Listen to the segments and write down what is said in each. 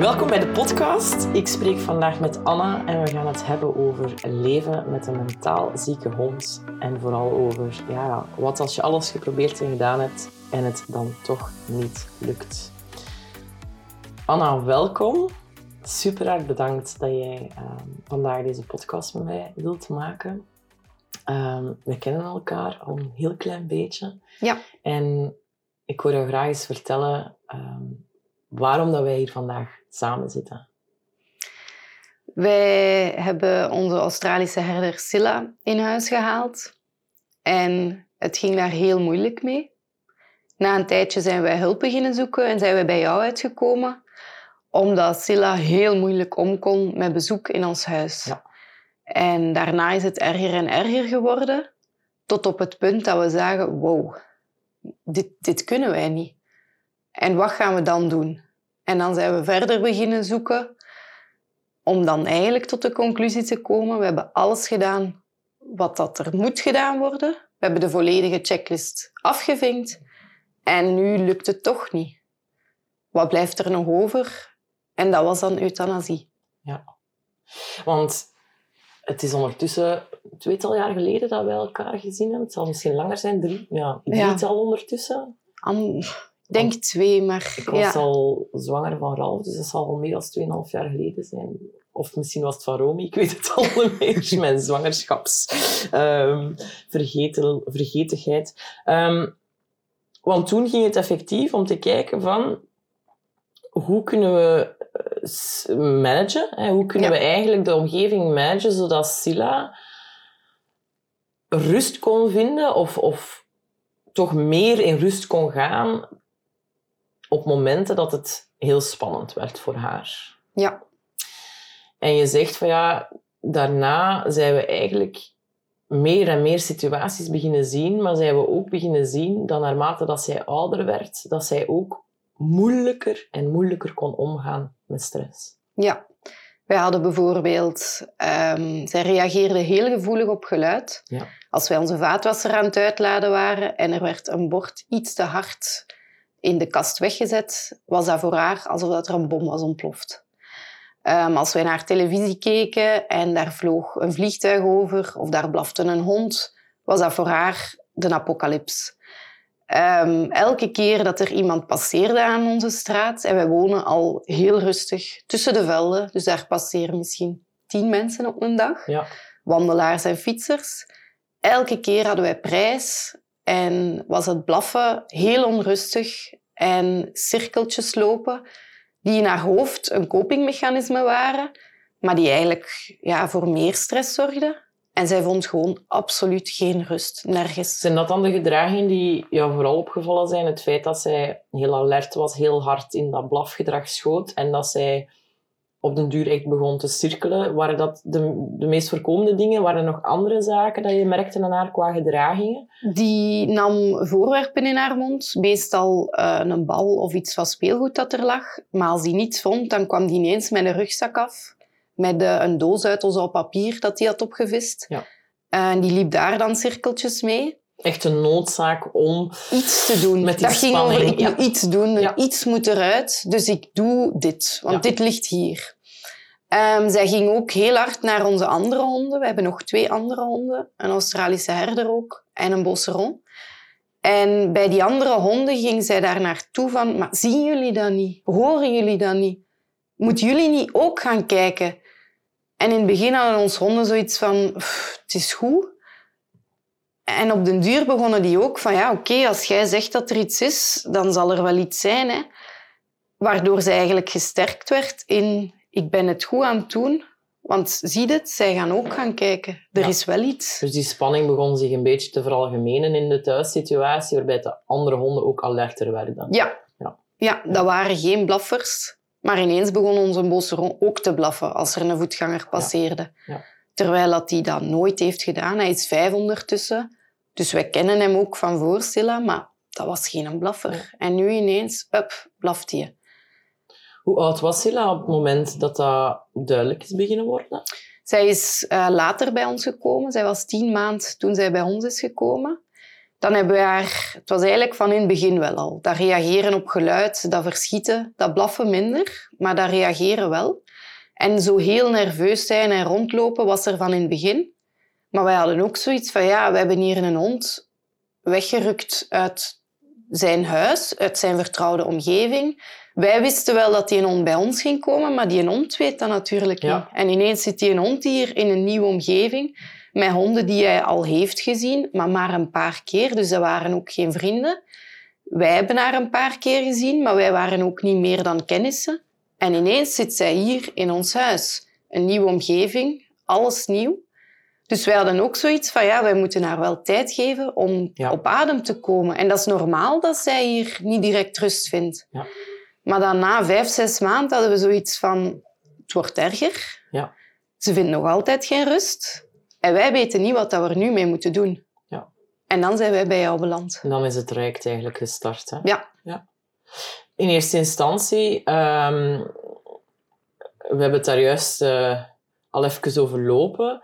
Welkom bij de podcast. Ik spreek vandaag met Anna en we gaan het hebben over leven met een mentaal zieke hond. En vooral over ja, wat als je alles geprobeerd en gedaan hebt en het dan toch niet lukt. Anna, welkom. Super erg bedankt dat jij ehm, vandaag deze podcast met mij wilt maken. Ehm, we kennen elkaar al een heel klein beetje. Ja. En ik wil jou graag eens vertellen ehm, waarom dat wij hier vandaag samen zitten. Wij hebben onze Australische herder Silla in huis gehaald. En het ging daar heel moeilijk mee. Na een tijdje zijn wij hulp beginnen zoeken en zijn we bij jou uitgekomen. Omdat Silla heel moeilijk om kon met bezoek in ons huis. Ja. En daarna is het erger en erger geworden. Tot op het punt dat we zagen, wow, dit, dit kunnen wij niet. En wat gaan we dan doen? En dan zijn we verder beginnen zoeken om dan eigenlijk tot de conclusie te komen. We hebben alles gedaan wat dat er moet gedaan worden. We hebben de volledige checklist afgevinkt. En nu lukt het toch niet. Wat blijft er nog over? En dat was dan euthanasie. Ja. Want het is ondertussen tweetal jaar geleden dat wij elkaar gezien hebben. Het zal misschien langer zijn, drie. Ja, drietal ondertussen. Am- Ik denk twee, maar Ik was al zwanger van Ralf, dus dat zal al meer dan 2,5 jaar geleden zijn. Of misschien was het van Romy, ik weet het al niet meer. Mijn zwangerschaps ehm. Ehm, want toen ging het effectief om te kijken van hoe kunnen we eh, managen? Hè? Hoe kunnen Ja. we eigenlijk de omgeving managen zodat Silla rust kon vinden of, of toch meer in rust kon gaan op momenten dat het heel spannend werd voor haar. Ja, En je zegt van ja, daarna zijn we eigenlijk meer en meer situaties beginnen zien, maar zijn we ook beginnen zien dat naarmate dat zij ouder werd, dat zij ook moeilijker en moeilijker kon omgaan met stress. ja. Wij hadden bijvoorbeeld... ehm, zij reageerde heel gevoelig op geluid. Ja. Als wij onze vaatwasser aan het uitladen waren en er werd een bord iets te hard in de kast weggezet, was dat voor haar alsof dat er een bom was ontploft. Ehm, als wij naar televisie keken en daar vloog een vliegtuig over of daar blafte een hond, was dat voor haar de apocalyps. Ehm, elke keer dat er iemand passeerde aan onze straat, en wij wonen al heel rustig tussen de velden, dus daar passeren misschien tien mensen op een dag, Ja. wandelaars en fietsers. Elke keer hadden wij prijs en was het blaffen heel onrustig en cirkeltjes lopen die in haar hoofd een copingmechanisme waren, maar die eigenlijk ja, voor meer stress zorgden. En zij vond gewoon absoluut geen rust, nergens. Zijn dat dan de gedragingen die jou vooral opgevallen zijn? Het feit dat zij heel alert was, heel hard in dat blafgedrag schoot en dat zij op den duur echt begon te cirkelen. Waren dat de, de meest voorkomende dingen? Waren er nog andere zaken dat je merkte aan haar qua gedragingen? Die nam voorwerpen in haar mond, meestal eh, een bal of iets van speelgoed dat er lag. Maar als die niets vond, dan kwam die ineens met een rugzak af, met eh, een doos uit of zo papier dat hij had opgevist. Ja. En die liep daar dan cirkeltjes mee. Echt een noodzaak om... Iets te doen. Met die dat ging over, ik ja. moet iets doen, Ja. iets moet eruit, dus ik doe dit, want Ja. dit ligt hier. Ehm, zij ging ook heel hard naar onze andere honden. We hebben nog twee andere honden. Een Australische herder ook en een Bosseron. En bij die andere honden ging zij daar naartoe van... Maar zien jullie dat niet? Horen jullie dat niet? Moeten jullie niet ook gaan kijken? En in het begin hadden onze honden zoiets van... "Pff, Het is goed. En op den duur begonnen die ook van... Ja, oké, als jij zegt dat er iets is, dan zal er wel iets zijn. Hè? Waardoor zij eigenlijk gesterkt werd in... Ik ben het goed aan het doen. Want zie het, zij gaan ook gaan kijken. Er Ja. is wel iets. Dus die spanning begon zich een beetje te veralgemenen in de thuissituatie, waarbij de andere honden ook alerter werden. Ja. Ja. ja. dat waren geen blaffers. Maar ineens begon onze bosseron ook te blaffen als er een voetganger passeerde. Ja. Terwijl dat hij dat nooit heeft gedaan. Hij is vijf ondertussen. Dus wij kennen hem ook van voorstilla, maar dat was geen blaffer. En nu ineens, up, blaft hij. Hoe oud was Silla op het moment dat dat duidelijk is beginnen worden? Zij is uh, later bij ons gekomen. Zij was tien maand toen zij bij ons is gekomen. Dan hebben we haar... Het was eigenlijk van in het begin wel al. Dat reageren op geluid, dat verschieten, dat blaffen minder. Maar dat reageren wel. En zo heel nerveus zijn en rondlopen was er van in het begin. Maar wij hadden ook zoiets van, ja, we hebben hier een hond weggerukt uit zijn huis, uit zijn vertrouwde omgeving. Wij wisten wel dat die een hond bij ons ging komen, maar die hond weet dat natuurlijk niet. En ineens zit die een hond hier in een nieuwe omgeving met honden die hij al heeft gezien, maar maar een paar keer. Dus dat waren ook geen vrienden. Wij hebben haar een paar keer gezien, maar wij waren ook niet meer dan kennissen. En ineens zit zij hier in ons huis. Een nieuwe omgeving, alles nieuw. Dus wij hadden ook zoiets van, ja, wij moeten haar wel tijd geven om op adem te komen. En dat is normaal dat zij hier niet direct rust vindt. Ja. Maar dan na vijf, zes maanden hadden we zoiets van, het wordt erger. Ja. Ze vindt nog altijd geen rust. En wij weten niet wat we er nu mee moeten doen. Ja. En dan zijn wij bij jou beland. En dan is het traject eigenlijk gestart. Hè? Ja. ja. In eerste instantie, um, we hebben het daar juist uh, al even over lopen.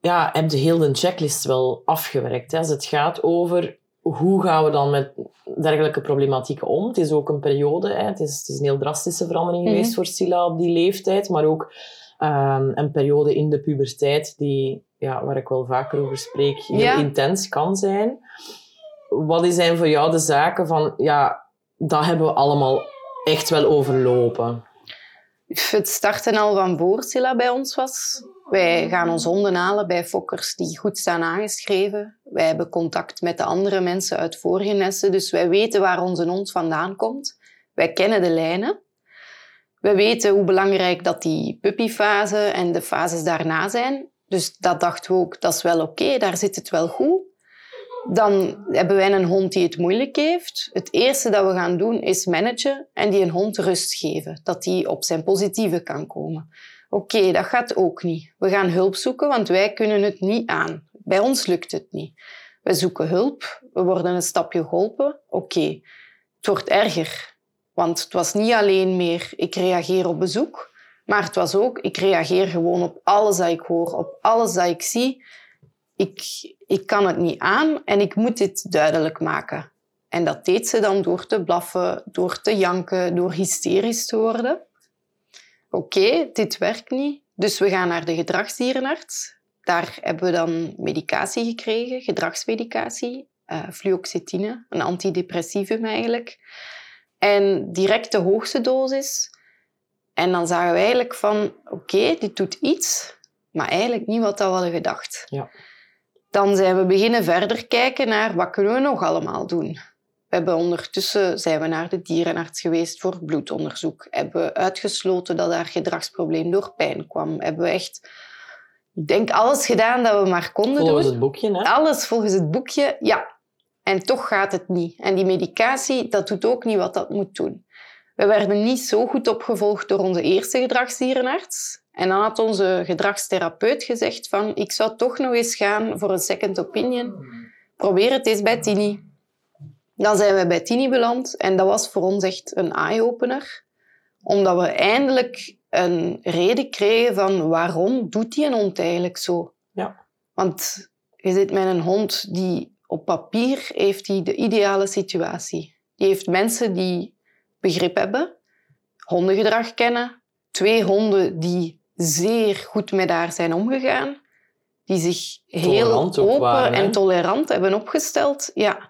Ja, heb je heel de checklist wel afgewerkt. Hè? Als het gaat over hoe gaan we dan met dergelijke problematieken om? Het is ook een periode, hè? Het, is, het is een heel drastische verandering geweest mhm. voor Sila op die leeftijd, maar ook um, een periode in de puberteit die, ja, waar ik wel vaker over spreek, heel intens kan zijn. Wat zijn voor jou de zaken van, ja, dat hebben we allemaal echt wel overlopen? Het starten al van voor Silla bij ons was. Wij gaan ons honden halen bij fokkers die goed staan aangeschreven. Wij hebben contact met de andere mensen uit vorige nesten, dus wij weten waar onze hond vandaan komt. Wij kennen de lijnen. We weten hoe belangrijk dat die puppyfase en de fases daarna zijn. Dus dat dachten we ook, dat is wel oké, daar zit het wel goed. Dan hebben wij een hond die het moeilijk heeft. Het eerste dat we gaan doen is managen en die een hond rust geven. Dat die op zijn positieve kan komen. Oké, dat gaat ook niet. We gaan hulp zoeken, want wij kunnen het niet aan. Bij ons lukt het niet. We zoeken hulp, we worden een stapje geholpen. Oké, het wordt erger. Want het was niet alleen meer ik reageer op bezoek, maar het was ook ik reageer gewoon op alles dat ik hoor, op alles dat ik zie. Ik, ik kan het niet aan en ik moet dit duidelijk maken. En dat deed ze dan door te blaffen, door te janken, door hysterisch te worden. Oké, dit werkt niet. Dus we gaan naar de gedragsdierenarts. Daar hebben we dan medicatie gekregen, gedragsmedicatie, uh, fluoxetine, een antidepressivum eigenlijk. En direct de hoogste dosis. En dan zagen we eigenlijk van, oké, dit doet iets, maar eigenlijk niet wat we hadden gedacht. Ja. Dan zijn we beginnen verder kijken naar wat kunnen we nog allemaal doen. We hebben ondertussen zijn we naar de dierenarts geweest voor bloedonderzoek. Hebben we uitgesloten dat daar gedragsprobleem door pijn kwam. Hebben we echt, ik denk, alles gedaan dat we maar konden volgens doen. Volgens het boekje, hè? Alles volgens het boekje, ja. En toch gaat het niet. En die medicatie, dat doet ook niet wat dat moet doen. We werden niet zo goed opgevolgd door onze eerste gedragsdierenarts. En dan had onze gedragstherapeut gezegd van ik zou toch nog eens gaan voor een second opinion. Probeer het eens bij Tini. Dan zijn we bij Tini beland en dat was voor ons echt een eye-opener. Omdat we eindelijk een reden kregen van waarom doet die een hond eigenlijk zo? Ja. Want je zit met een hond die op papier heeft hij de ideale situatie. Die heeft mensen die begrip hebben, hondengedrag kennen, twee honden die zeer goed met haar zijn omgegaan, die zich heel open en tolerant hebben opgesteld. Ja,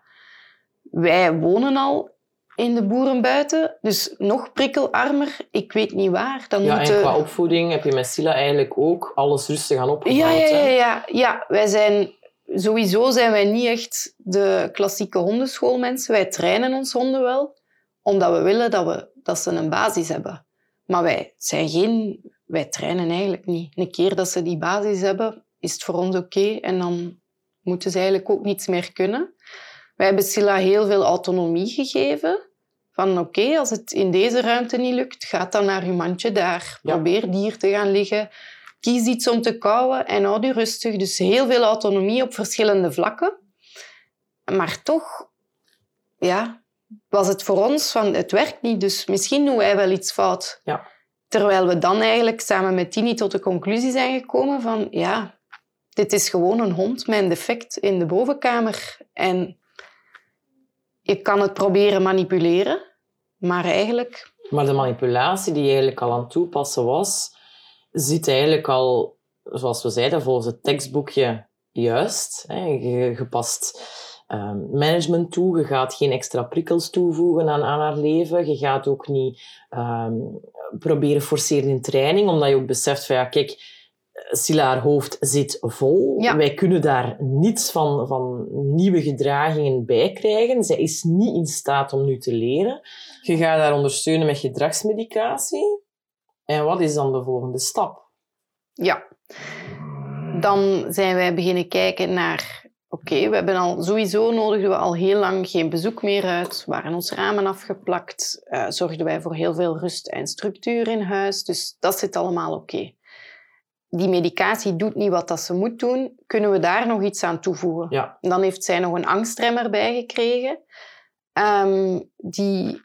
wij wonen al in de boeren buiten, dus nog prikkelarmer, ik weet niet waar. Dan ja, moeten... en qua opvoeding heb je met Silla eigenlijk ook alles rustig aan opgebouwd. Ja, ja, ja, ja, ja. wij zijn sowieso zijn wij niet echt de klassieke hondenschoolmensen. Wij trainen ons honden wel, omdat we willen dat, we, dat ze een basis hebben. Maar wij, zijn geen, wij trainen eigenlijk niet. Een keer dat ze die basis hebben, is het voor ons oké. en dan moeten ze eigenlijk ook niets meer kunnen. Wij hebben Silla heel veel autonomie gegeven. Van oké, als het in deze ruimte niet lukt, ga dan naar je mandje daar. Ja. Probeer dier te gaan liggen. Kies iets om te kauwen en houd je rustig. Dus heel veel autonomie op verschillende vlakken. Maar toch, ja, was het voor ons van het werkt niet, dus misschien doen wij wel iets fout. Ja. Terwijl we dan eigenlijk samen met Tini tot de conclusie zijn gekomen van ja, dit is gewoon een hond met een defect in de bovenkamer. En je kan het proberen manipuleren, maar eigenlijk Maar de manipulatie die je eigenlijk al aan het toepassen was, zit eigenlijk al, zoals we zeiden, volgens het tekstboekje juist. Hè. Je, past ehm, management toe, je gaat geen extra prikkels toevoegen aan, aan haar leven. Je gaat ook niet ehm, proberen forceren in training, omdat je ook beseft van ja, kijk, Silla, haar hoofd zit vol. Ja. Wij kunnen daar niets van, van nieuwe gedragingen bij krijgen. Zij is niet in staat om nu te leren. Je gaat haar ondersteunen met gedragsmedicatie. En wat is dan de volgende stap? Ja. Dan zijn wij beginnen kijken naar... Oké, we hebben al sowieso nodigden we al heel lang geen bezoek meer uit. Waren onze ramen afgeplakt. eh, zorgden wij voor heel veel rust en structuur in huis. Dus dat zit allemaal oké. Die medicatie doet niet wat dat ze moet doen. Kunnen we daar nog iets aan toevoegen? Ja, Dan heeft zij nog een angstremmer bijgekregen, ehm, die,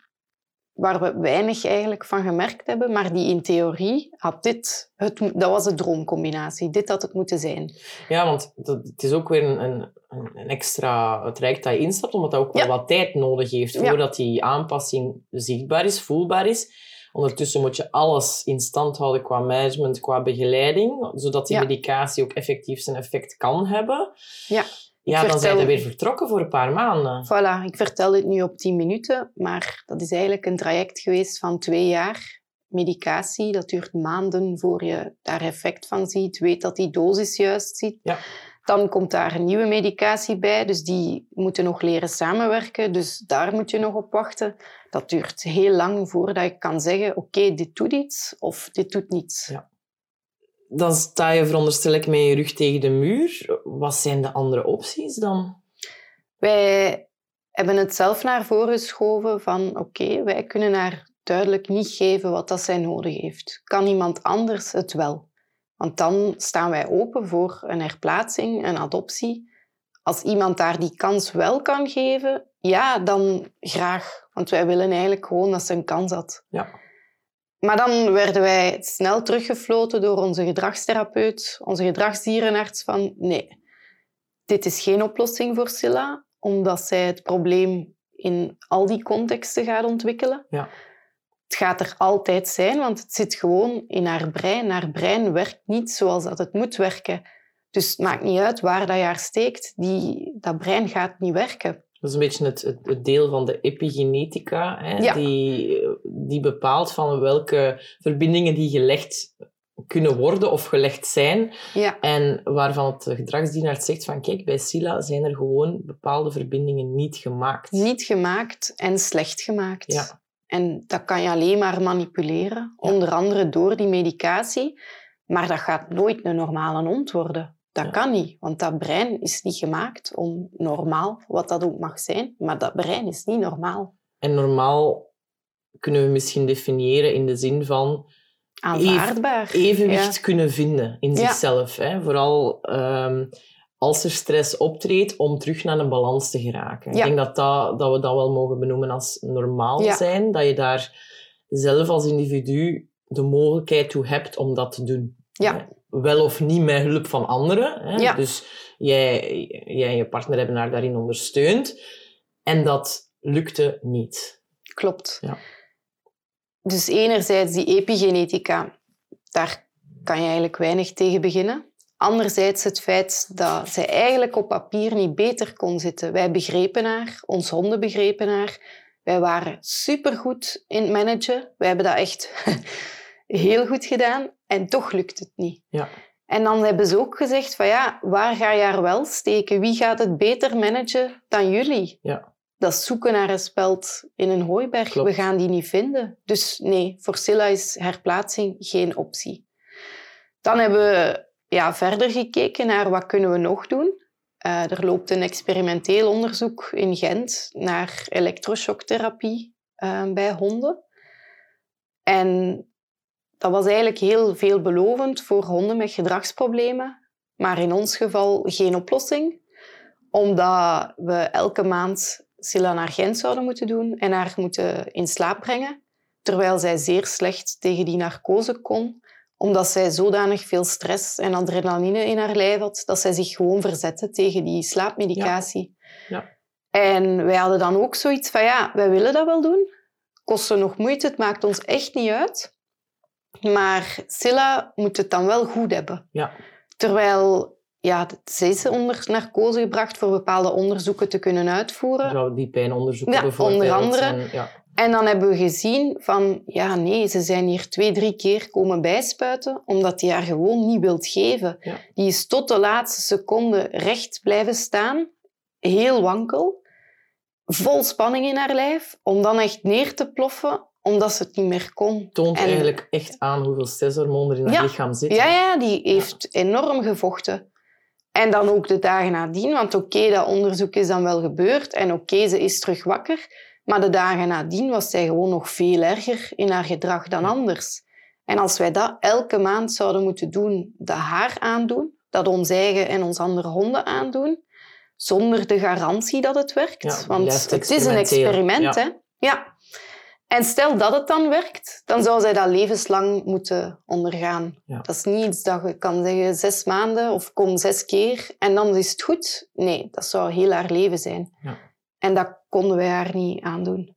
waar we weinig eigenlijk van gemerkt hebben, maar die in theorie had dit, het, dat was de droomcombinatie. Dit had het moeten zijn. ja want dat, het is ook weer een, een, een extra traject dat je instapt, omdat dat ook wel Ja. wat tijd nodig heeft Ja. voordat die aanpassing zichtbaar is, voelbaar is. Ondertussen moet je alles in stand houden qua management, qua begeleiding, zodat die Ja. medicatie ook effectief zijn effect kan hebben. Ja, Ja, dan vertel- zijn we weer vertrokken voor een paar maanden. Voilà, ik vertel dit nu op 10 minuten, maar dat is eigenlijk een traject geweest van twee jaar. Medicatie, dat duurt maanden voor je daar effect van ziet, weet dat die dosis juist zit. Ja. Dan komt daar een nieuwe medicatie bij, dus die moeten nog leren samenwerken. Dus daar moet je nog op wachten. Dat duurt heel lang voordat je kan zeggen, oké, dit doet iets of dit doet niets. Ja. Dan sta je veronderstel ik met je rug tegen de muur. Wat zijn de andere opties dan? Wij hebben het zelf naar voren geschoven van oké, wij kunnen haar duidelijk niet geven wat dat zij nodig heeft. Kan iemand anders het wel? Want dan staan wij open voor een herplaatsing, een adoptie. Als iemand daar die kans wel kan geven, ja, dan graag. Want wij willen eigenlijk gewoon dat ze een kans had. Ja. Maar dan werden wij snel teruggefloten door onze gedragstherapeut, onze gedragsdierenarts, van nee, dit is geen oplossing voor Silla, omdat zij het probleem in al die contexten gaat ontwikkelen. Ja. Het gaat er altijd zijn, want het zit gewoon in haar brein. Haar brein werkt niet zoals dat het moet werken. Dus het maakt niet uit waar dat je haar steekt, die, dat brein gaat niet werken. Dat is een beetje het, het, het deel van de epigenetica, hè, Ja. die, die bepaalt van welke verbindingen die gelegd kunnen worden of gelegd zijn. Ja, En waarvan het gedragsdienaar zegt van kijk, bij Sila zijn er gewoon bepaalde verbindingen niet gemaakt. niet gemaakt en slecht gemaakt. Ja. En dat kan je alleen maar manipuleren, onder andere door die medicatie. Maar dat gaat nooit een normale hond worden. Dat Ja. kan niet, want dat brein is niet gemaakt om normaal, wat dat ook mag zijn, maar dat brein is niet normaal. En normaal kunnen we misschien definiëren in de zin van Aanvaardbaar. evenwicht Ja. kunnen vinden in Ja. zichzelf. Hè? Vooral ehm, als er stress optreedt, om terug naar een balans te geraken. Ja. Ik denk dat, dat, dat we dat wel mogen benoemen als normaal Ja. zijn. Dat je daar zelf als individu de mogelijkheid toe hebt om dat te doen. Ja. Wel of niet met hulp van anderen. Hè? Dus jij, jij en je partner hebben haar daarin ondersteund. En dat lukte niet. Klopt. Ja. Dus enerzijds die epigenetica, daar kan je eigenlijk weinig tegen beginnen. Anderzijds het feit dat zij eigenlijk op papier niet beter kon zitten. Wij begrepen haar, ons honden begrepen haar. Wij waren supergoed in het managen. Wij hebben dat echt heel goed gedaan en toch lukt het niet. Ja. En dan hebben ze ook gezegd van ja, waar ga je haar wel steken? Wie gaat het beter managen dan jullie? Ja. Dat is zoeken naar een speld in een hooiberg. Klopt. We gaan die niet vinden. Dus nee, voor Silla is herplaatsing geen optie. Dan hebben we ja, verder gekeken naar wat kunnen we nog doen. Eh, er loopt een experimenteel onderzoek in Gent naar elektroshocktherapie eh, bij honden. En dat was eigenlijk heel veelbelovend voor honden met gedragsproblemen. Maar in ons geval geen oplossing. Omdat we elke maand Silla naar Gent zouden moeten doen en haar moeten in slaap brengen. Terwijl zij zeer slecht tegen die narcose kon omdat zij zodanig veel stress en adrenaline in haar lijf had, dat zij zich gewoon verzette tegen die slaapmedicatie. Ja. Ja. En wij hadden dan ook zoiets van, ja, wij willen dat wel doen. Kosten nog moeite, het maakt ons echt niet uit. Maar Silla moet het dan wel goed hebben. Ja. Terwijl, ja, zij is onder narcose gebracht voor bepaalde onderzoeken te kunnen uitvoeren. Zo die pijnonderzoeken Ja, bijvoorbeeld. onder andere. En, ja. En dan hebben we gezien van, ja nee, ze zijn hier twee, drie keer komen bijspuiten, omdat hij haar gewoon niet wilt geven. Ja. Die is tot de laatste seconde recht blijven staan, heel wankel, vol spanning in haar lijf, om dan echt neer te ploffen, omdat ze het niet meer kon. Toont En- eigenlijk echt aan hoeveel stresshormoon er in haar Ja. lichaam zit. Ja, ja, die heeft enorm gevochten. En dan ook de dagen nadien, want oké, dat onderzoek is dan wel gebeurd en oké, ze is terug wakker. Maar de dagen nadien was zij gewoon nog veel erger in haar gedrag dan anders. En als wij dat elke maand zouden moeten doen, dat haar aandoen, dat ons eigen en ons andere honden aandoen, zonder de garantie dat het werkt. Ja, want het is een experiment, ja. hè? Ja. En stel dat het dan werkt, dan zou zij dat levenslang moeten ondergaan. Ja. Dat is niet iets dat je kan zeggen zes maanden of kom zes keer en dan is het goed. Nee, dat zou heel haar leven zijn. Ja. En dat konden wij haar niet aandoen.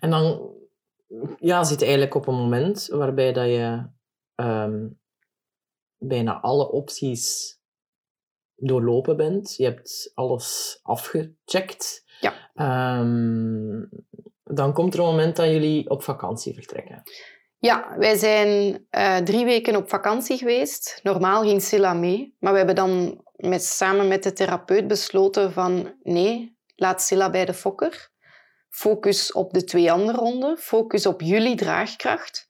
En dan ja, zit eigenlijk op een moment waarbij dat je ehm, bijna alle opties doorlopen bent. Je hebt alles afgecheckt. Ja. Ehm, dan komt er een moment dat jullie op vakantie vertrekken. Ja, wij zijn eh, drie weken op vakantie geweest. Normaal ging Silla mee, maar we hebben dan met, samen met de therapeut besloten van nee, laat Silla bij de fokker. Focus op de twee andere honden. Focus op jullie draagkracht.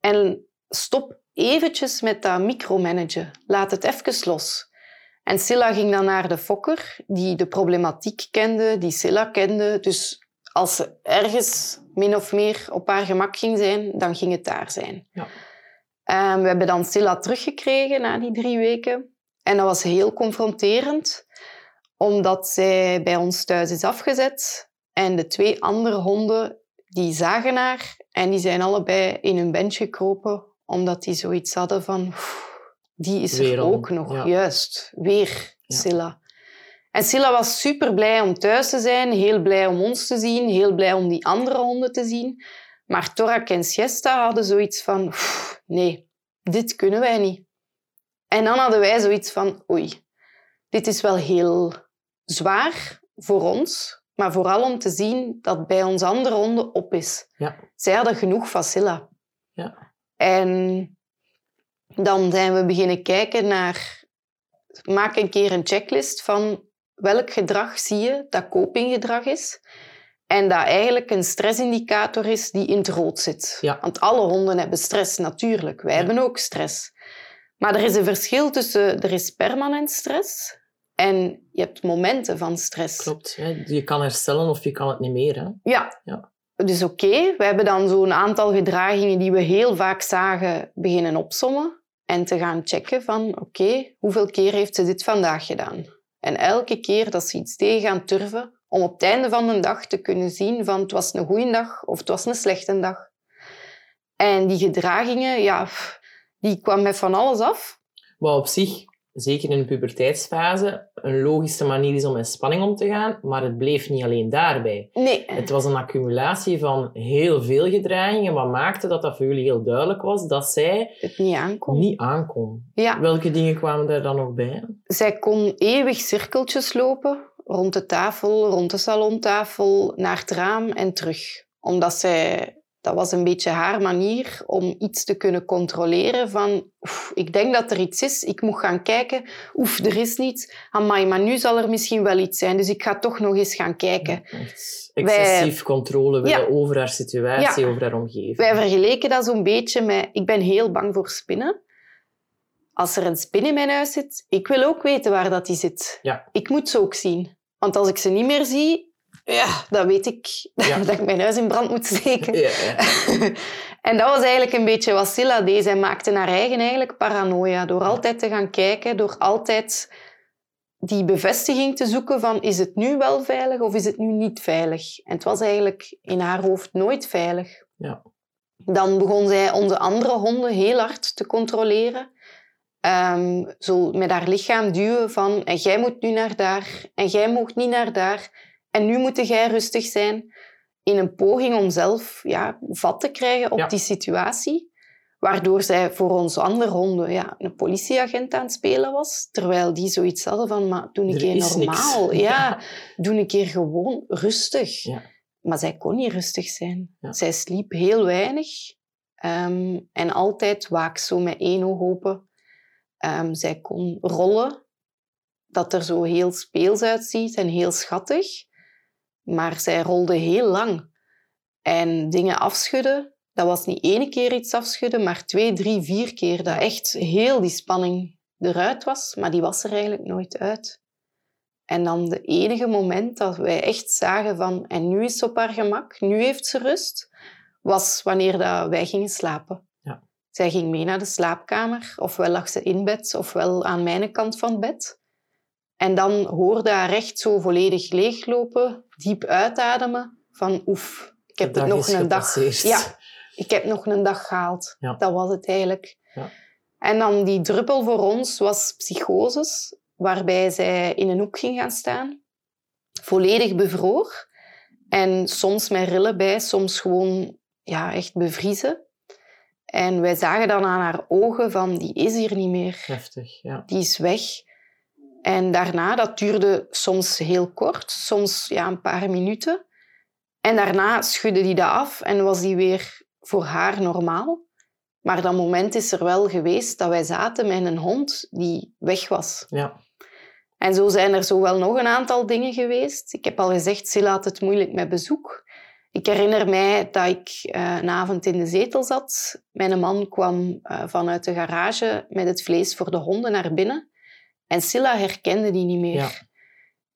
En stop eventjes met dat micromanagen. Laat het even los. En Silla ging dan naar de fokker, die de problematiek kende, die Silla kende. Dus als ze ergens min of meer op haar gemak ging zijn, dan ging het daar zijn. Ja. Ehm, we hebben dan Silla teruggekregen na die drie weken. En dat was heel confronterend, omdat zij bij ons thuis is afgezet. En de twee andere honden, die zagen haar en die zijn allebei in hun bench gekropen, omdat die zoiets hadden van... "Oef, Die is er ook nog, ja. juist. Weer Ja. Silla. En Silla was super blij om thuis te zijn, heel blij om ons te zien, heel blij om die andere honden te zien. Maar Torak en Siesta hadden zoiets van, "Oef, nee, dit kunnen wij niet. En dan hadden wij zoiets van, oei, dit is wel heel zwaar voor ons, maar vooral om te zien dat bij onze andere honden op is. Ja. Zij hadden genoeg van Silla. Ja. En dan zijn we beginnen kijken naar... Maak een keer een checklist van welk gedrag zie je dat copinggedrag is. En dat eigenlijk een stressindicator is die in het rood zit. Ja. Want alle honden hebben stress, natuurlijk. Wij Ja. hebben ook stress. Maar er is een verschil tussen... Er is permanent stress en je hebt momenten van stress. Klopt. Hè? Je kan herstellen of je kan het niet meer. Hè? Ja. Ja. Dus oké, we hebben dan zo'n aantal gedragingen die we heel vaak zagen beginnen opsommen. En te gaan checken van, oké, hoeveel keer heeft ze dit vandaag gedaan? En elke keer dat ze iets tegen gaan turven, om op het einde van de dag te kunnen zien van het was een goede dag of het was een slechte dag. En die gedragingen, ja, die kwam met van alles af. Wat op zich, zeker in de puberteitsfase, een logische manier is om met spanning om te gaan, maar het bleef niet alleen daarbij. Nee, Het was een accumulatie van heel veel gedragingen, wat maakte dat dat voor jullie heel duidelijk was dat zij het niet aankomt. niet aankon. Ja. Welke dingen kwamen daar dan nog bij? Zij kon eeuwig cirkeltjes lopen rond de tafel, rond de salontafel, naar het raam en terug. Omdat zij, dat was een beetje haar manier om iets te kunnen controleren van oef, ik denk dat er iets is, ik moet gaan kijken. Oef, er is niets. Amai, maar nu zal er misschien wel iets zijn, dus ik ga toch nog eens gaan kijken. Excessief controle willen Ja. over haar situatie, over haar omgeving. Wij vergeleken dat zo'n beetje met... Ik ben heel bang voor spinnen. Als er een spin in mijn huis zit, ik wil ook weten waar dat die zit. Ja. Ik moet ze ook zien. Want als ik ze niet meer zie, ja, dat weet ik. Ja. dat ik mijn huis in brand moet steken. Ja, ja. en dat was eigenlijk een beetje wat Silla deed. Zij maakte haar eigen eigenlijk paranoia. Door altijd te gaan kijken, door altijd die bevestiging te zoeken van is het nu wel veilig of is het nu niet veilig. En het was eigenlijk in haar hoofd nooit veilig. Ja. Dan begon zij onze andere honden heel hard te controleren. Ehm, zo met haar lichaam duwen van en jij moet nu naar daar en jij mag niet naar daar en nu moet jij rustig zijn in een poging om zelf ja, vat te krijgen op Ja. die situatie. Waardoor zij voor onze andere honden ja, een politieagent aan het spelen was. Terwijl die zoiets hadden van, maar doe een Er keer normaal. Ja, doe een keer gewoon rustig. Ja. Maar zij kon niet rustig zijn. Zij sliep heel weinig. ehm, en altijd waak zo met één oog open. Ehm, zij kon rollen, dat er zo heel speels uitziet en heel schattig. Maar zij rolde heel lang. En dingen afschudden, dat was niet één keer iets afschudden, maar twee, drie, vier keer. Dat echt heel die spanning eruit was, maar die was er eigenlijk nooit uit. En dan de enige moment dat wij echt zagen van, en nu is ze op haar gemak, nu heeft ze rust, was wanneer dat wij gingen slapen. Ja. Zij ging mee naar de slaapkamer, ofwel lag ze in bed, ofwel aan mijn kant van bed. En dan hoorde haar echt zo volledig leeglopen, diep uitademen, van oef, ik heb het nog een dag... Ja, ik heb nog een dag gehaald. Ja. Dat was het eigenlijk. Ja. En dan die druppel voor ons was psychoses, waarbij zij in een hoek ging gaan staan, volledig bevroor. En soms met rillen bij, soms gewoon ja, echt bevriezen. En wij zagen dan aan haar ogen van, die is hier niet meer Heftig, ja. die is weg. En daarna, dat duurde soms heel kort, soms ja, een paar minuten. En daarna schudde die dat af en was die weer voor haar normaal. Maar dat moment is er wel geweest dat wij zaten met een hond die weg was. Ja, En zo zijn er zo wel nog een aantal dingen geweest. Ik heb al gezegd, Silla had het moeilijk met bezoek. Ik herinner mij dat ik eh, een avond in de zetel zat. Mijn man kwam eh, vanuit de garage met het vlees voor de honden naar binnen. En Silla herkende die niet meer. Ja.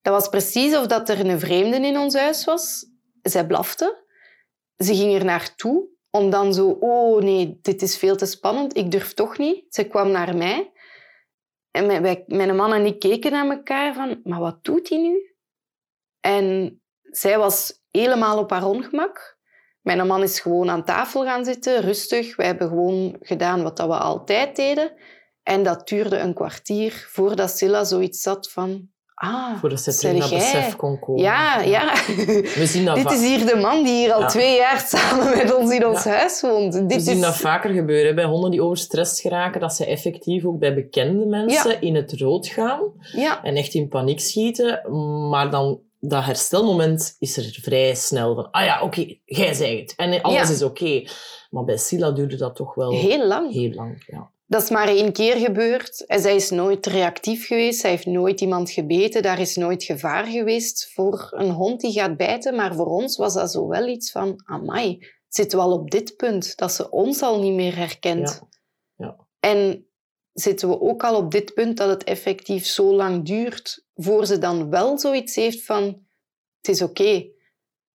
Dat was precies of dat er een vreemde in ons huis was. Zij blafte. Ze ging er naartoe om dan zo... Oh nee, dit is veel te spannend. Ik durf toch niet. Ze kwam naar mij. En mijn, wij, mijn man en ik keken naar elkaar van... Maar wat doet hij nu? En zij was helemaal op haar ongemak. Mijn man is gewoon aan tafel gaan zitten, rustig. Wij hebben gewoon gedaan wat dat we altijd deden. En dat duurde een kwartier voordat Silla zoiets zat van... Ah, voordat ze naar jij? besef kon komen. Ja, ja. We zien dat, Dit is hier de man die hier al Ja. twee jaar samen met ons in ons Ja. huis woont. we Dit zien is... dat vaker gebeuren bij honden die overstrest geraken, dat ze effectief ook bij bekende mensen Ja. in het rood gaan Ja, en echt in paniek schieten. Maar dan, dat herstelmoment is er vrij snel van, ah ja, oké, jij zei het. En alles is oké. Maar bij Sila duurde dat toch wel heel lang. heel lang. Ja. Dat is maar één keer gebeurd. En zij is nooit reactief geweest. Zij heeft nooit iemand gebeten. Daar is nooit gevaar geweest voor een hond die gaat bijten. Maar voor ons was dat zo wel iets van... Amai, zitten we al op dit punt? Dat ze ons al niet meer herkent. Ja. Ja. En zitten we ook al op dit punt dat het effectief zo lang duurt... voor ze dan wel zoiets heeft van... Het is oké.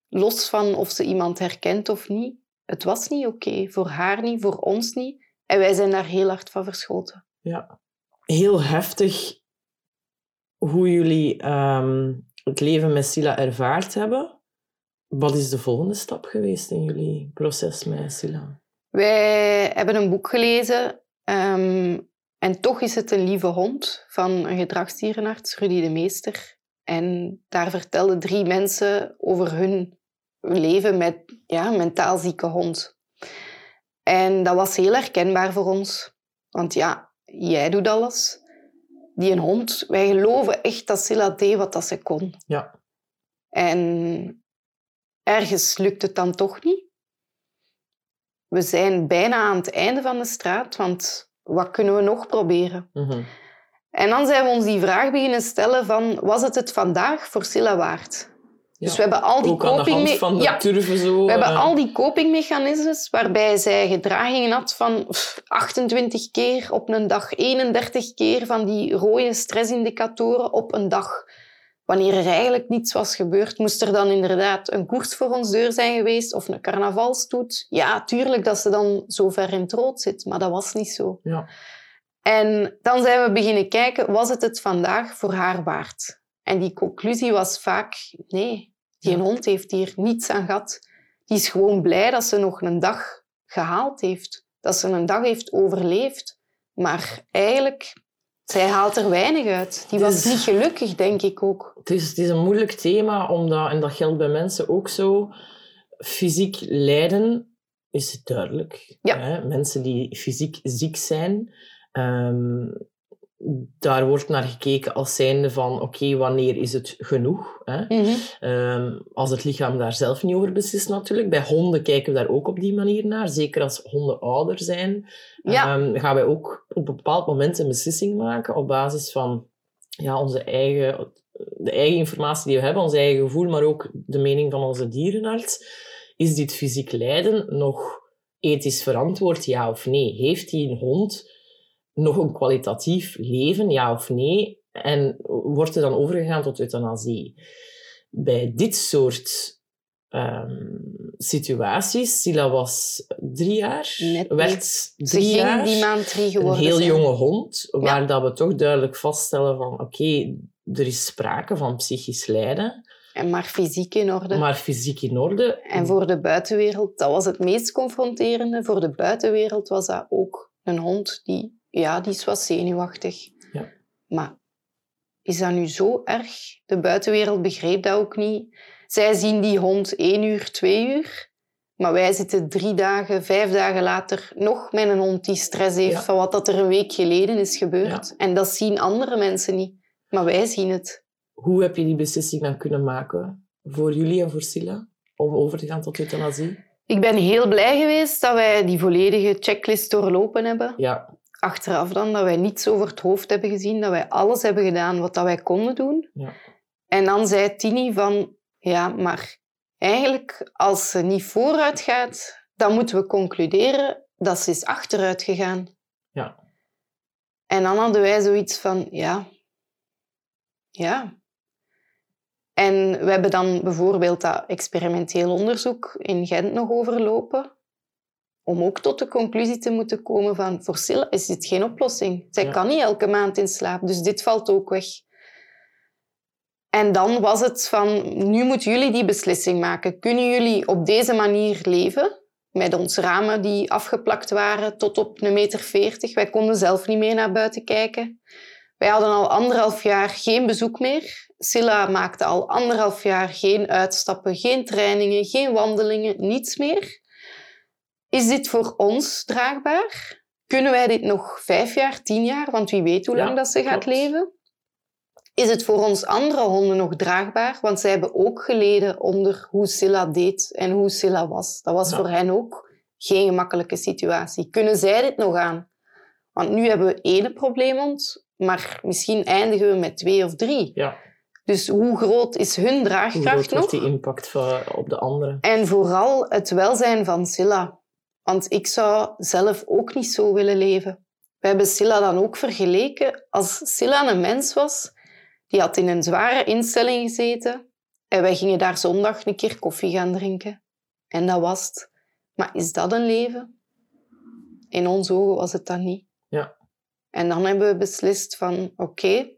Los van of ze iemand herkent of niet. Het was niet oké. Voor haar niet, voor ons niet. En wij zijn daar heel hard van verschoten. Ja. Heel heftig hoe jullie ehm, het leven met Sila ervaard hebben. Wat is de volgende stap geweest in jullie proces met Sila? Wij hebben een boek gelezen. ehm, en toch is het een lieve hond van een gedragsdierenarts, Rudy de Meester. En daar vertelden drie mensen over hun leven met ja, mentaal zieke hond. En dat was heel herkenbaar voor ons. Want ja, jij doet alles. Die een hond, wij geloven echt dat Silla deed wat dat ze kon. Ja. En ergens lukt het dan toch niet. We zijn bijna aan het einde van de straat, want wat kunnen we nog proberen? Mhm. En dan zijn we ons die vraag beginnen stellen van, was het het vandaag voor Silla waard? Dus we hebben al die Ook aan de hand copingme- van de ja, turven zo. we hebben eh, al die copingmechanismes waarbij zij gedragingen had van pff, 28 keer op een dag, 31 keer van die rode stressindicatoren op een dag. wanneer er eigenlijk niets was gebeurd, moest er dan inderdaad een koers voor ons deur zijn geweest of een carnavalstoet. Ja, tuurlijk dat ze dan zo ver in het rood zit, maar dat was niet zo. Ja. En dan zijn we beginnen kijken, was het het vandaag voor haar waard? En die conclusie was vaak, nee, die Ja. hond heeft hier niets aan gehad. Die is gewoon blij dat ze nog een dag gehaald heeft. Dat ze een dag heeft overleefd. Maar eigenlijk, zij haalt er weinig uit. Die was Dus- niet gelukkig, denk ik ook. Het is, het is een moeilijk thema, omdat, en dat geldt bij mensen ook zo, fysiek lijden is duidelijk. Ja. Hè? Mensen die fysiek ziek zijn, ehm, daar wordt naar gekeken als zijnde van, oké, wanneer is het genoeg? Hè? Mhm. Ehm, als het lichaam daar zelf niet over beslist natuurlijk. Bij honden kijken we daar ook op die manier naar. Zeker als honden ouder zijn, Ja. ehm, gaan wij ook op een bepaald moment een beslissing maken op basis van ja, onze eigen, de eigen informatie die we hebben, ons eigen gevoel, maar ook de mening van onze dierenarts. Is dit fysiek lijden nog ethisch verantwoord, ja of nee? Heeft die een hond nog een kwalitatief leven, ja of nee? En wordt er dan overgegaan tot euthanasie? Bij dit soort ehm, situaties, Sila was drie jaar, Net werd drie jaar die maand drie een geworden heel zijn. jonge hond, waar dat we toch duidelijk vaststellen van oké, er is sprake van psychisch lijden, En maar fysiek in orde. maar fysiek in orde. En voor de buitenwereld, dat was het meest confronterende. Voor de buitenwereld was dat ook een hond die, ja, die was zenuwachtig. Ja. Maar is dat nu zo erg? De buitenwereld begreep dat ook niet. Zij zien die hond één uur, twee uur. Maar wij zitten drie dagen, vijf dagen later nog met een hond die stress heeft Ja. van wat dat er een week geleden is gebeurd. En dat zien andere mensen niet. Maar wij zien het. Hoe heb je die beslissing dan kunnen maken voor jullie en voor Sila om over te gaan tot euthanasie? Ik ben heel blij geweest dat wij die volledige checklist doorlopen hebben. Ja, achteraf dan dat wij niets over het hoofd hebben gezien, dat wij alles hebben gedaan wat dat wij konden doen. Ja. En dan zei Tini van, ja, maar eigenlijk als ze niet vooruit gaat, dan moeten we concluderen dat ze is achteruit gegaan. Ja. En dan hadden wij zoiets van, ja, ja. En we hebben dan bijvoorbeeld dat experimenteel onderzoek in Gent nog overlopen om ook tot de conclusie te moeten komen van voor Silla is dit geen oplossing. Zij Ja. kan niet elke maand in slaap, dus dit valt ook weg. En dan was het van, nu moeten jullie die beslissing maken. Kunnen jullie op deze manier leven? Met ons ramen die afgeplakt waren tot op een meter veertig. Wij konden zelf niet meer naar buiten kijken. Wij hadden al anderhalf jaar geen bezoek meer. Silla maakte al anderhalf jaar geen uitstappen, geen trainingen, geen wandelingen, niets meer. Is dit voor ons draagbaar? Kunnen wij dit nog vijf jaar, tien jaar, want wie weet hoe Ja, lang dat ze gaat klopt. leven? Is het voor ons andere honden nog draagbaar? Want zij hebben ook geleden onder hoe Silla deed en hoe Silla was. Dat was Ja. voor hen ook geen gemakkelijke situatie. Kunnen zij dit nog aan? Want nu hebben we één probleemhond, maar misschien eindigen we met twee of drie. ja. Dus hoe groot is hun Hoe draagkracht groot nog? wordt die impact op de anderen? En vooral het welzijn van Silla. Want ik zou zelf ook niet zo willen leven. We hebben Silla dan ook vergeleken. Als Silla een mens was, die had in een zware instelling gezeten en wij gingen daar zondag een keer koffie gaan drinken. En dat was het. Maar is dat een leven? In onze ogen was het dat niet. Ja. En dan hebben we beslist van, oké,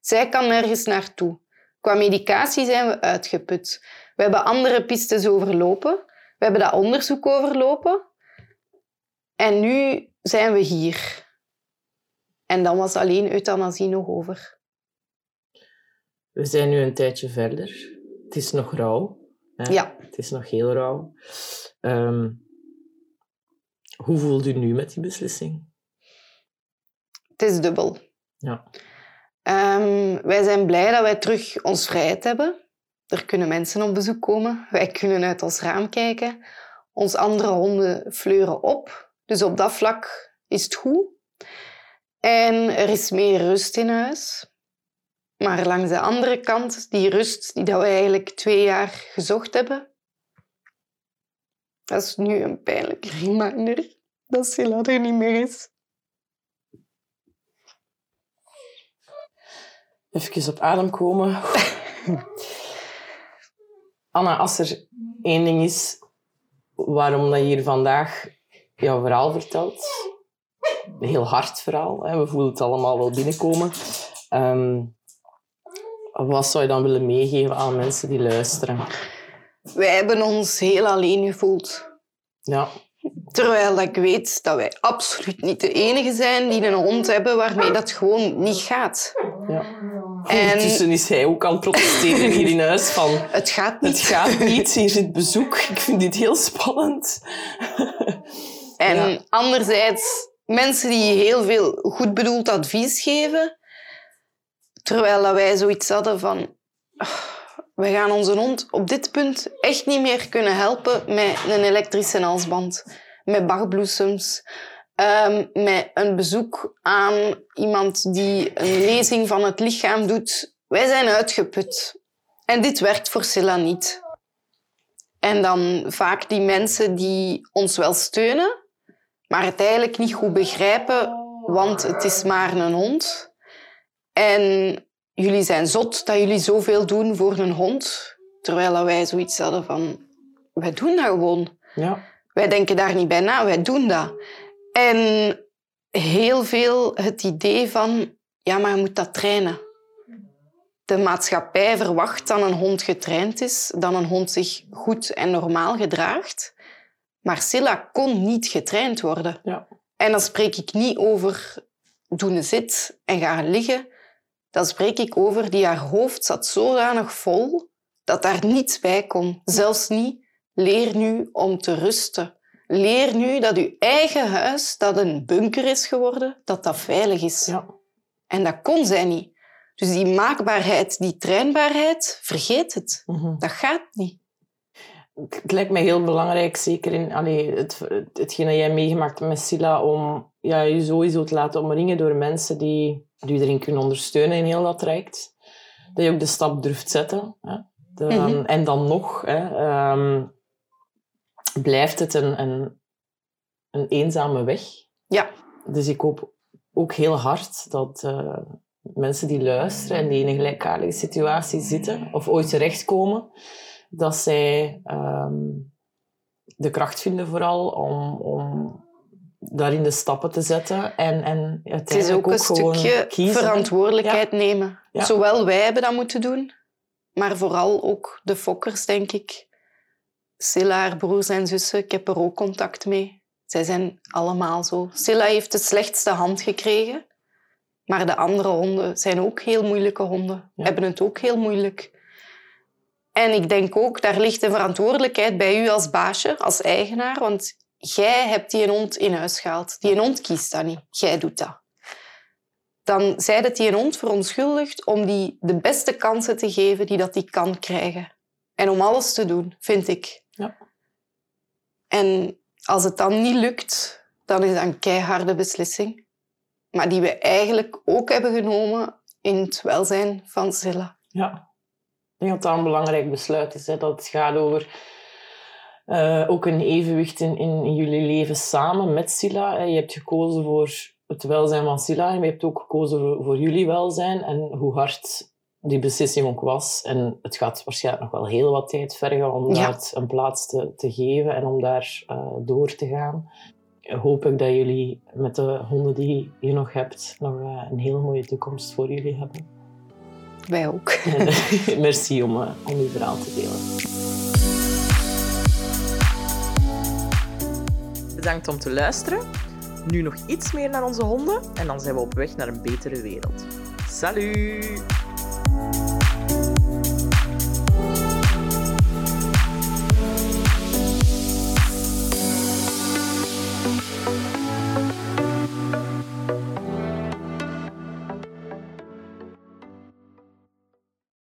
zij kan nergens naartoe. Qua medicatie zijn we uitgeput. We hebben andere pistes overlopen. We hebben dat onderzoek overlopen. En nu zijn we hier. En dan was alleen euthanasie nog over. We zijn nu een tijdje verder. Het is nog rauw. Hè? Ja. Het is nog heel rauw. Ehm, hoe voelt u nu met die beslissing? Het is dubbel. Ja. Ehm, wij zijn blij dat wij terug ons vrijheid hebben. Er kunnen mensen op bezoek komen. Wij kunnen uit ons raam kijken. Ons andere honden fleuren op. Dus op dat vlak is het goed. En er is meer rust in huis. Maar langs de andere kant, die rust die dat we eigenlijk twee jaar gezocht hebben, dat is nu een pijnlijke reminder dat Silla er niet meer is. Even op adem komen. Anna, als er één ding is waarom dat je hier vandaag jouw verhaal vertelt, een heel hard verhaal, hè, we voelen het allemaal wel binnenkomen. Ehm, wat zou je dan willen meegeven aan mensen die luisteren? Wij hebben ons heel alleen gevoeld. Ja, Terwijl ik weet dat wij absoluut niet de enige zijn die een hond hebben waarmee dat gewoon niet gaat. ja. En Ondertussen is hij ook aan het protesteren hier in huis van... het gaat niet. Het gaat niet, hier zit bezoek. Ik vind dit heel spannend. En Ja. anderzijds, mensen die heel veel goed bedoeld advies geven, terwijl dat wij zoiets hadden van... "Ah, We gaan onze hond op dit punt echt niet meer kunnen helpen met een elektrische halsband, met bachbloesems, ehm, met een bezoek aan iemand die een lezing van het lichaam doet. Wij zijn uitgeput. En dit werkt voor Silla niet. En dan vaak die mensen die ons wel steunen, maar het eigenlijk niet goed begrijpen, want het is maar een hond. En jullie zijn zot dat jullie zoveel doen voor een hond, terwijl wij zoiets hadden van, wij doen dat gewoon. Ja, Wij denken daar niet bij na, wij doen dat. En heel veel het idee van, ja, maar je moet dat trainen. De maatschappij verwacht dat een hond getraind is, dat een hond zich goed en normaal gedraagt. Maar Silla kon niet getraind worden. ja. En dan spreek ik niet over doen een zit en gaan liggen. Dan spreek ik over die haar hoofd zat zodanig vol dat daar niets bij kon. Zelfs niet leer nu om te rusten. Leer nu dat uw eigen huis, dat een bunker is geworden, dat dat veilig is. ja. En dat kon zij niet. Dus die maakbaarheid, die trainbaarheid, vergeet het. Mhm. Dat gaat niet. Het lijkt mij heel belangrijk, zeker in allee, het, het, hetgeen dat jij meegemaakt hebt met Silla, om ja, je sowieso te laten omringen door mensen die, die je erin kunnen ondersteunen in heel dat traject. Dat je ook de stap durft zetten. Hè. Mhm. En dan nog hè, ehm, blijft het een, een, een eenzame weg. Ja, Dus ik hoop ook heel hard dat eh, mensen die luisteren en die in een gelijkaardige situatie zitten of ooit terechtkomen, dat zij ehm, de kracht vinden vooral om, om daarin de stappen te zetten en, en het is ook een stukje kiezen. verantwoordelijkheid nemen. Ja. Zowel wij hebben dat moeten doen, maar vooral ook de fokkers, denk ik. Silla, haar broers en zussen, ik heb er ook contact mee. Zij zijn allemaal zo. Silla heeft de slechtste hand gekregen, maar de andere honden zijn ook heel moeilijke honden. Ja. Hebben het ook heel moeilijk. En ik denk ook, daar ligt de verantwoordelijkheid bij u als baasje, als eigenaar, want jij hebt die een hond in huis gehaald. Die een hond kiest dat niet. Jij doet dat. Dan zij dat die een hond verontschuldigt om die de beste kansen te geven die dat die kan krijgen. En om alles te doen, vind ik. Ja. En als het dan niet lukt, dan is dat een keiharde beslissing. Maar die we eigenlijk ook hebben genomen in het welzijn van Zilla. Ja. Ik denk dat dat een belangrijk besluit is. Hè? Dat het gaat over eh, ook een evenwicht in, in, jullie leven samen met Silla. hè. Je hebt gekozen voor het welzijn van Silla en je hebt ook gekozen voor, voor jullie welzijn en hoe hard die beslissing ook was. En het gaat waarschijnlijk nog wel heel wat tijd vergen om Ja. dat een plaats te, te geven en om daar eh, door te gaan. Hoop ik dat jullie met de honden die je nog hebt nog eh, een hele mooie toekomst voor jullie hebben. Wij ook. En, merci om, eh, om uw verhaal te delen. Bedankt om te luisteren. Nu nog iets meer naar onze honden en dan zijn we op weg naar een betere wereld. Salut!